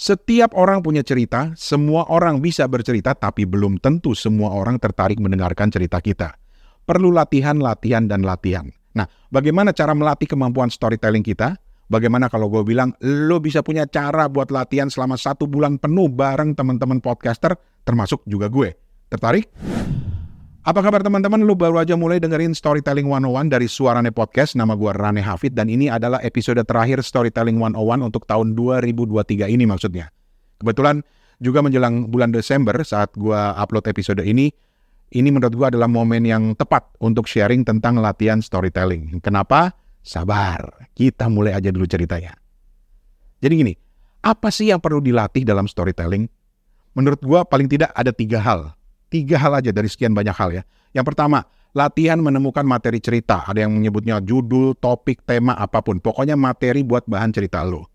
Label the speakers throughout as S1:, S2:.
S1: Setiap orang punya cerita, semua orang bisa bercerita, tapi belum tentu semua orang tertarik mendengarkan cerita kita. Perlu latihan, latihan, dan latihan. Nah, bagaimana cara melatih kemampuan storytelling kita? Bagaimana kalau gue bilang, lo bisa punya cara buat latihan selama satu bulan penuh bareng teman-teman podcaster, termasuk juga gue. Tertarik? Apa kabar teman-teman? Lu baru aja mulai dengerin Storytelling 101 dari Suarane Podcast. Nama gue Rane Hafid dan ini adalah episode terakhir Storytelling 101 untuk tahun 2023 ini maksudnya. Kebetulan juga menjelang bulan Desember saat gue upload episode ini, ini menurut gue adalah momen yang tepat untuk sharing tentang latihan storytelling. Kenapa? Sabar, kita mulai aja dulu ceritanya. Jadi gini, apa sih yang perlu dilatih dalam storytelling? Menurut gue paling tidak ada tiga hal Tiga hal aja dari sekian banyak hal ya. Yang pertama, latihan menemukan materi cerita. Ada yang menyebutnya judul, topik, tema, apa pun. Pokoknya materi buat bahan cerita lo.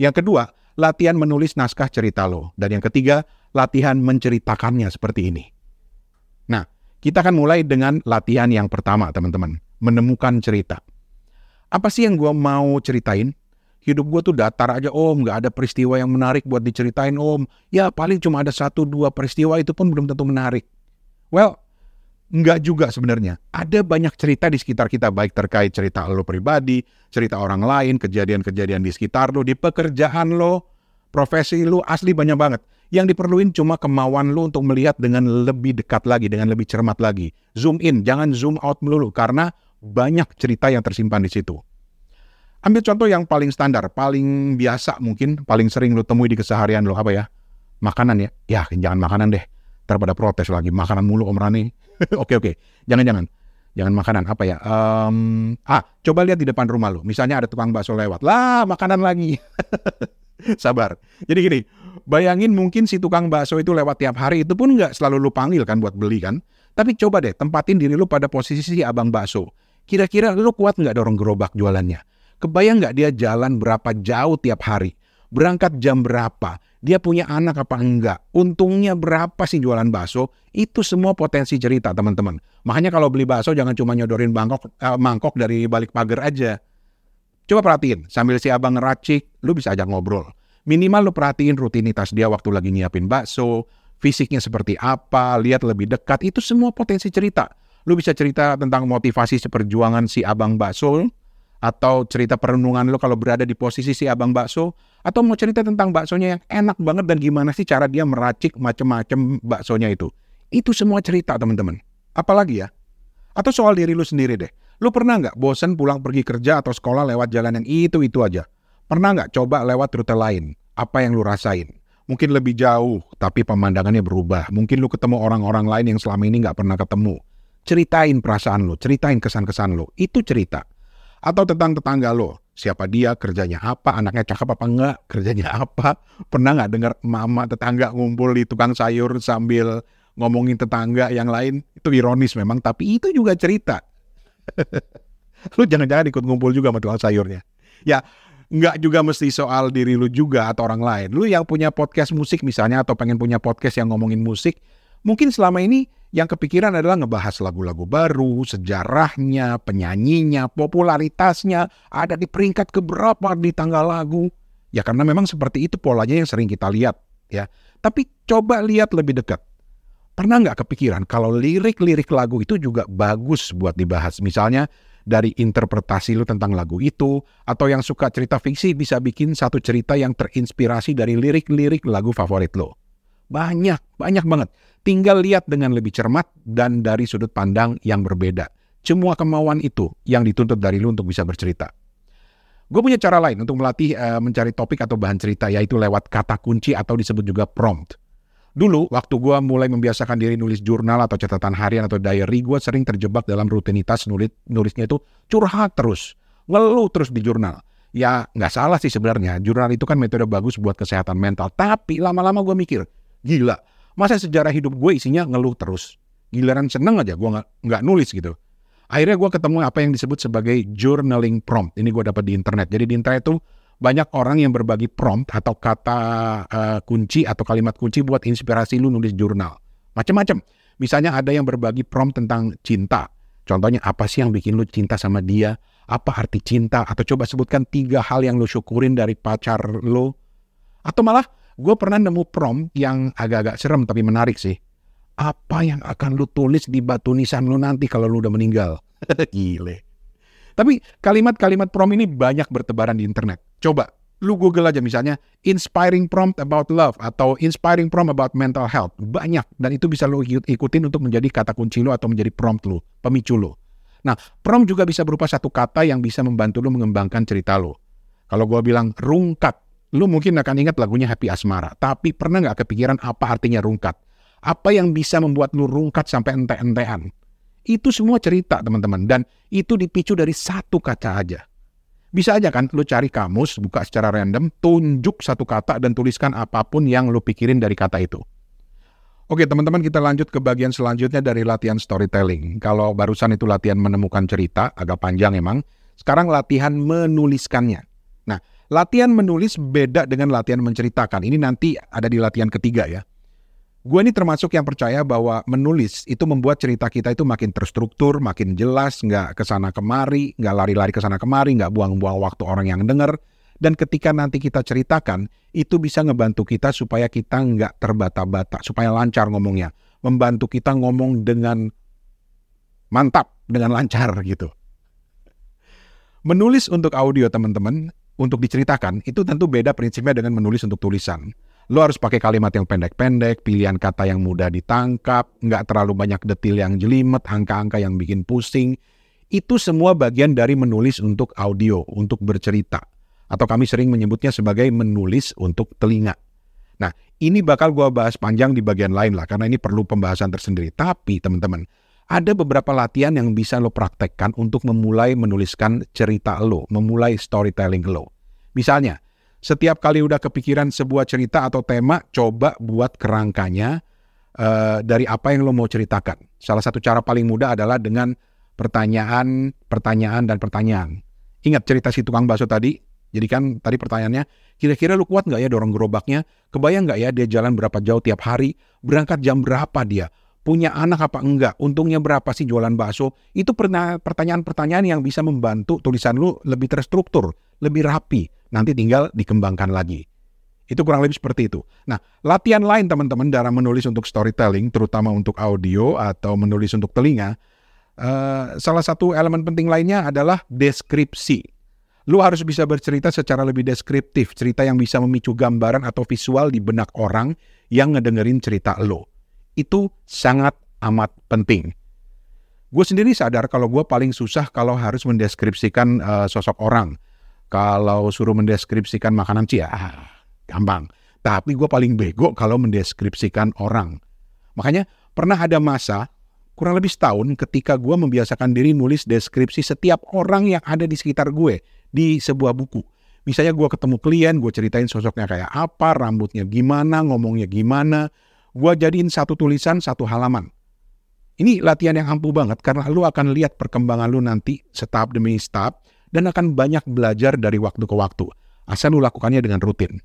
S1: Yang kedua, latihan menulis naskah cerita lo. Dan yang ketiga, latihan menceritakannya seperti ini. Nah, kita akan mulai dengan latihan yang pertama, teman-teman. Menemukan cerita. Apa sih yang gue mau ceritain? Hidup gue tuh datar aja om, nggak ada peristiwa yang menarik buat diceritain om. Ya paling cuma ada satu dua peristiwa itu pun belum tentu menarik. Well, nggak juga sebenarnya. Ada banyak cerita di sekitar kita, baik terkait cerita lo pribadi, cerita orang lain, kejadian-kejadian di sekitar lo, di pekerjaan lo, profesi lo, asli banyak banget. Yang diperluin cuma kemauan lo untuk melihat dengan lebih dekat lagi, dengan lebih cermat lagi. Zoom in, jangan zoom out melulu, karena banyak cerita yang tersimpan di situ. Ambil contoh yang paling standar, paling biasa mungkin, paling sering lo temui di keseharian lo apa ya? Makanan ya? Ya jangan makanan deh. Terpada protes lagi, makanan mulu Om Rani. oke oke, jangan-jangan. Jangan makanan apa ya? Um, ah, coba lihat di depan rumah lo. Misalnya ada tukang bakso lewat. Lah, makanan lagi. Sabar. Jadi gini, bayangin mungkin si tukang bakso itu lewat tiap hari itu pun nggak selalu lu panggil kan buat beli kan. Tapi coba deh tempatin diri lu pada posisi si abang bakso. Kira-kira lu kuat nggak dorong gerobak jualannya? Kebayang nggak dia jalan berapa jauh tiap hari? Berangkat jam berapa? Dia punya anak apa enggak? Untungnya berapa sih jualan bakso? Itu semua potensi cerita teman-teman. Makanya kalau beli bakso jangan cuma nyodorin bangkok, eh, mangkok dari balik pagar aja. Coba perhatiin, sambil si abang ngeracik, lu bisa ajak ngobrol. Minimal lu perhatiin rutinitas dia waktu lagi nyiapin bakso, fisiknya seperti apa, lihat lebih dekat, itu semua potensi cerita. Lu bisa cerita tentang motivasi seperjuangan si abang bakso, atau cerita perenungan lo kalau berada di posisi si abang bakso atau mau cerita tentang baksonya yang enak banget dan gimana sih cara dia meracik macem-macem baksonya itu. Itu semua cerita teman-teman. Apalagi ya? Atau soal diri lu sendiri deh. Lu pernah nggak bosen pulang pergi kerja atau sekolah lewat jalan yang itu-itu aja? Pernah nggak coba lewat rute lain? Apa yang lu rasain? Mungkin lebih jauh, tapi pemandangannya berubah. Mungkin lu ketemu orang-orang lain yang selama ini nggak pernah ketemu. Ceritain perasaan lu, ceritain kesan-kesan lu. Itu cerita. Atau tentang tetangga lo, siapa dia, kerjanya apa, anaknya cakep apa enggak, kerjanya apa. Pernah nggak dengar mama tetangga ngumpul di tukang sayur sambil ngomongin tetangga yang lain? Itu ironis memang, tapi itu juga cerita. lu jangan-jangan ikut ngumpul juga sama tukang sayurnya. Ya, nggak juga mesti soal diri lu juga atau orang lain. Lu yang punya podcast musik misalnya atau pengen punya podcast yang ngomongin musik, mungkin selama ini yang kepikiran adalah ngebahas lagu-lagu baru, sejarahnya, penyanyinya, popularitasnya, ada di peringkat keberapa di tanggal lagu. Ya karena memang seperti itu polanya yang sering kita lihat. ya. Tapi coba lihat lebih dekat. Pernah nggak kepikiran kalau lirik-lirik lagu itu juga bagus buat dibahas? Misalnya dari interpretasi lu tentang lagu itu, atau yang suka cerita fiksi bisa bikin satu cerita yang terinspirasi dari lirik-lirik lagu favorit lo. Banyak, banyak banget. Tinggal lihat dengan lebih cermat dan dari sudut pandang yang berbeda. Semua kemauan itu yang dituntut dari lu untuk bisa bercerita. Gue punya cara lain untuk melatih uh, mencari topik atau bahan cerita, yaitu lewat kata kunci atau disebut juga prompt. Dulu, waktu gue mulai membiasakan diri nulis jurnal atau catatan harian atau diary, gue sering terjebak dalam rutinitas nulis nulisnya itu curhat terus, ngeluh terus di jurnal. Ya nggak salah sih sebenarnya, jurnal itu kan metode bagus buat kesehatan mental. Tapi lama-lama gue mikir, gila, Masa sejarah hidup gue isinya ngeluh terus. Giliran seneng aja gue nggak nggak nulis gitu. Akhirnya gue ketemu apa yang disebut sebagai journaling prompt. Ini gue dapat di internet. Jadi di internet itu banyak orang yang berbagi prompt atau kata uh, kunci atau kalimat kunci buat inspirasi lu nulis jurnal. Macam-macam. Misalnya ada yang berbagi prompt tentang cinta. Contohnya apa sih yang bikin lu cinta sama dia? Apa arti cinta? Atau coba sebutkan tiga hal yang lu syukurin dari pacar lu. Atau malah gue pernah nemu prom yang agak-agak serem tapi menarik sih. Apa yang akan lu tulis di batu nisan lu nanti kalau lu udah meninggal? Gile. Tapi kalimat-kalimat prom ini banyak bertebaran di internet. Coba lu Google aja misalnya inspiring prompt about love atau inspiring prompt about mental health. Banyak dan itu bisa lu ikutin untuk menjadi kata kunci lu atau menjadi prompt lu, pemicu lu. Nah, prompt juga bisa berupa satu kata yang bisa membantu lu mengembangkan cerita lu. Kalau gua bilang rungkat, lu mungkin akan ingat lagunya Happy Asmara. Tapi pernah nggak kepikiran apa artinya rungkat? Apa yang bisa membuat lu rungkat sampai ente-entean? Itu semua cerita teman-teman dan itu dipicu dari satu kata aja. Bisa aja kan lu cari kamus, buka secara random, tunjuk satu kata dan tuliskan apa pun yang lu pikirin dari kata itu. Oke teman-teman kita lanjut ke bagian selanjutnya dari latihan storytelling. Kalau barusan itu latihan menemukan cerita, agak panjang emang. Sekarang latihan menuliskannya. Nah, latihan menulis beda dengan latihan menceritakan. Ini nanti ada di latihan ketiga ya. Gue ini termasuk yang percaya bahwa menulis itu membuat cerita kita itu makin terstruktur, makin jelas, nggak ke sana kemari, nggak lari-lari ke sana kemari, nggak buang-buang waktu orang yang denger. Dan ketika nanti kita ceritakan, itu bisa ngebantu kita supaya kita nggak terbata-bata, supaya lancar ngomongnya. Membantu kita ngomong dengan mantap, dengan lancar gitu. Menulis untuk audio teman-teman, untuk diceritakan, itu tentu beda prinsipnya dengan menulis untuk tulisan. Lo harus pakai kalimat yang pendek-pendek, pilihan kata yang mudah ditangkap, nggak terlalu banyak detil yang jelimet, angka-angka yang bikin pusing. Itu semua bagian dari menulis untuk audio, untuk bercerita. Atau kami sering menyebutnya sebagai menulis untuk telinga. Nah, ini bakal gue bahas panjang di bagian lain lah, karena ini perlu pembahasan tersendiri. Tapi teman-teman, ada beberapa latihan yang bisa lo praktekkan untuk memulai menuliskan cerita lo, memulai storytelling lo. Misalnya, setiap kali udah kepikiran sebuah cerita atau tema, coba buat kerangkanya uh, dari apa yang lo mau ceritakan. Salah satu cara paling mudah adalah dengan pertanyaan, pertanyaan, dan pertanyaan. Ingat cerita si tukang bakso tadi? Jadi kan tadi pertanyaannya, kira-kira lu kuat nggak ya dorong gerobaknya? Kebayang nggak ya dia jalan berapa jauh tiap hari? Berangkat jam berapa dia? Punya anak apa enggak? Untungnya berapa sih jualan bakso? Itu pertanyaan-pertanyaan yang bisa membantu tulisan lu lebih terstruktur, lebih rapi nanti tinggal dikembangkan lagi. Itu kurang lebih seperti itu. Nah, latihan lain teman-teman dalam menulis untuk storytelling, terutama untuk audio atau menulis untuk telinga, uh, salah satu elemen penting lainnya adalah deskripsi. Lu harus bisa bercerita secara lebih deskriptif, cerita yang bisa memicu gambaran atau visual di benak orang yang ngedengerin cerita lo. Itu sangat amat penting. Gue sendiri sadar kalau gue paling susah kalau harus mendeskripsikan uh, sosok orang kalau suruh mendeskripsikan makanan sih ya gampang. Tapi gue paling bego kalau mendeskripsikan orang. Makanya pernah ada masa kurang lebih setahun ketika gue membiasakan diri nulis deskripsi setiap orang yang ada di sekitar gue di sebuah buku. Misalnya gue ketemu klien, gue ceritain sosoknya kayak apa, rambutnya gimana, ngomongnya gimana. Gue jadiin satu tulisan, satu halaman. Ini latihan yang ampuh banget karena lu akan lihat perkembangan lu nanti setahap demi setahap dan akan banyak belajar dari waktu ke waktu. Asal lu lakukannya dengan rutin.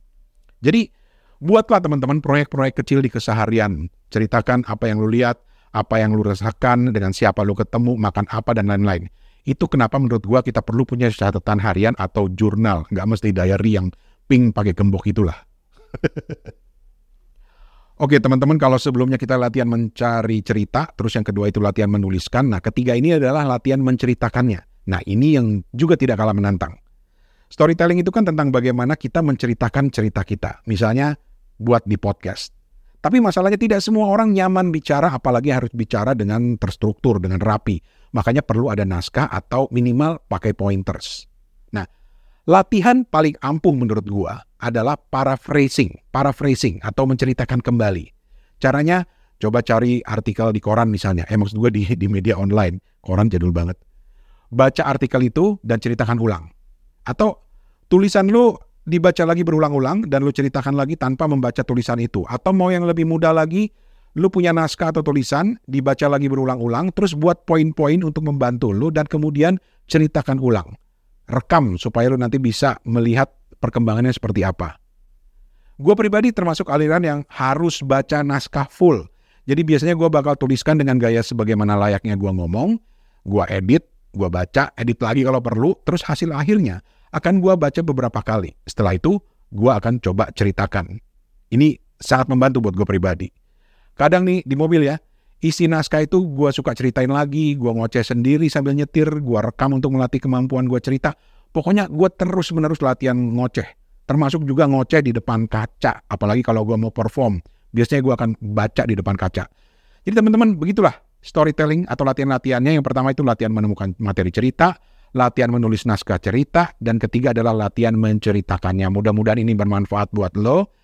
S1: Jadi, buatlah teman-teman proyek-proyek kecil di keseharian. Ceritakan apa yang lu lihat, apa yang lu rasakan, dengan siapa lu ketemu, makan apa, dan lain-lain. Itu kenapa menurut gua kita perlu punya catatan harian atau jurnal. Nggak mesti diary yang pink pakai gembok itulah. Oke teman-teman kalau sebelumnya kita latihan mencari cerita, terus yang kedua itu latihan menuliskan, nah ketiga ini adalah latihan menceritakannya. Nah, ini yang juga tidak kalah menantang. Storytelling itu kan tentang bagaimana kita menceritakan cerita kita. Misalnya buat di podcast. Tapi masalahnya tidak semua orang nyaman bicara apalagi harus bicara dengan terstruktur, dengan rapi. Makanya perlu ada naskah atau minimal pakai pointers. Nah, latihan paling ampuh menurut gua adalah paraphrasing, paraphrasing atau menceritakan kembali. Caranya coba cari artikel di koran misalnya. Eh maksud gua di di media online. Koran jadul banget baca artikel itu dan ceritakan ulang. Atau tulisan lu dibaca lagi berulang-ulang dan lu ceritakan lagi tanpa membaca tulisan itu. Atau mau yang lebih mudah lagi, lu punya naskah atau tulisan, dibaca lagi berulang-ulang, terus buat poin-poin untuk membantu lu dan kemudian ceritakan ulang. Rekam supaya lu nanti bisa melihat perkembangannya seperti apa. Gue pribadi termasuk aliran yang harus baca naskah full. Jadi biasanya gue bakal tuliskan dengan gaya sebagaimana layaknya gue ngomong, gue edit, Gua baca, edit lagi kalau perlu, terus hasil akhirnya akan gua baca beberapa kali. Setelah itu, gua akan coba ceritakan. Ini sangat membantu buat gue pribadi. Kadang nih di mobil ya, isi naskah itu gue suka ceritain lagi, gue ngoceh sendiri sambil nyetir, gue rekam untuk melatih kemampuan gue cerita. Pokoknya gue terus-menerus latihan ngoceh. Termasuk juga ngoceh di depan kaca, apalagi kalau gue mau perform. Biasanya gue akan baca di depan kaca. Jadi teman-teman, begitulah storytelling atau latihan-latihannya. Yang pertama itu latihan menemukan materi cerita, latihan menulis naskah cerita, dan ketiga adalah latihan menceritakannya. Mudah-mudahan ini bermanfaat buat lo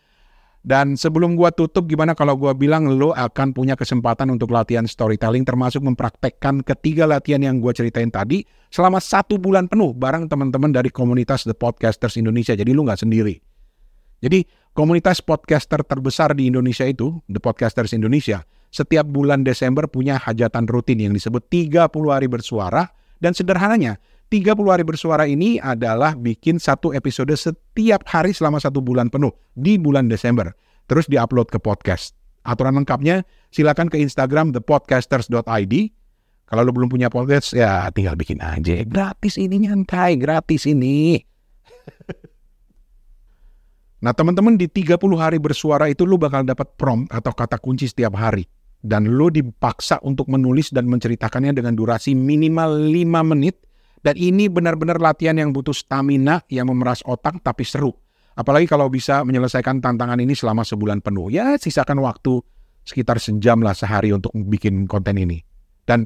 S1: dan sebelum gua tutup, gimana kalau gua bilang lo akan punya kesempatan untuk latihan storytelling, termasuk mempraktekkan ketiga latihan yang gua ceritain tadi selama satu bulan penuh bareng teman-teman dari komunitas The Podcasters Indonesia. Jadi lu nggak sendiri. Jadi komunitas podcaster terbesar di Indonesia itu, The Podcasters Indonesia, setiap bulan Desember punya hajatan rutin yang disebut 30 hari bersuara. Dan sederhananya, 30 hari bersuara ini adalah bikin satu episode setiap hari selama satu bulan penuh di bulan Desember. Terus diupload ke podcast. Aturan lengkapnya silakan ke Instagram thepodcasters.id. Kalau lo belum punya podcast ya tinggal bikin aja. Gratis ini nyantai, gratis ini. nah teman-teman di 30 hari bersuara itu lo bakal dapat prompt atau kata kunci setiap hari. Dan lo dipaksa untuk menulis dan menceritakannya dengan durasi minimal 5 menit dan ini benar-benar latihan yang butuh stamina, yang memeras otak tapi seru. Apalagi kalau bisa menyelesaikan tantangan ini selama sebulan penuh. Ya sisakan waktu sekitar sejam lah sehari untuk bikin konten ini. Dan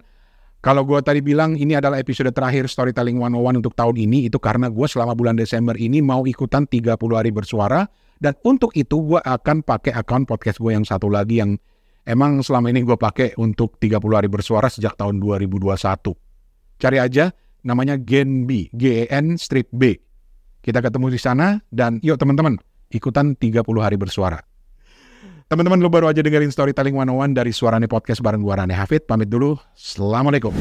S1: kalau gue tadi bilang ini adalah episode terakhir Storytelling 101 untuk tahun ini, itu karena gue selama bulan Desember ini mau ikutan 30 hari bersuara. Dan untuk itu gue akan pakai akun podcast gue yang satu lagi yang emang selama ini gue pakai untuk 30 hari bersuara sejak tahun 2021. Cari aja namanya Gen B, GEN strip B. Kita ketemu di sana dan yuk teman-teman ikutan 30 hari bersuara. Teman-teman lu baru aja dengerin Storytelling 101 dari Suarane Podcast bareng gua Rane Hafid. Pamit dulu. Assalamualaikum.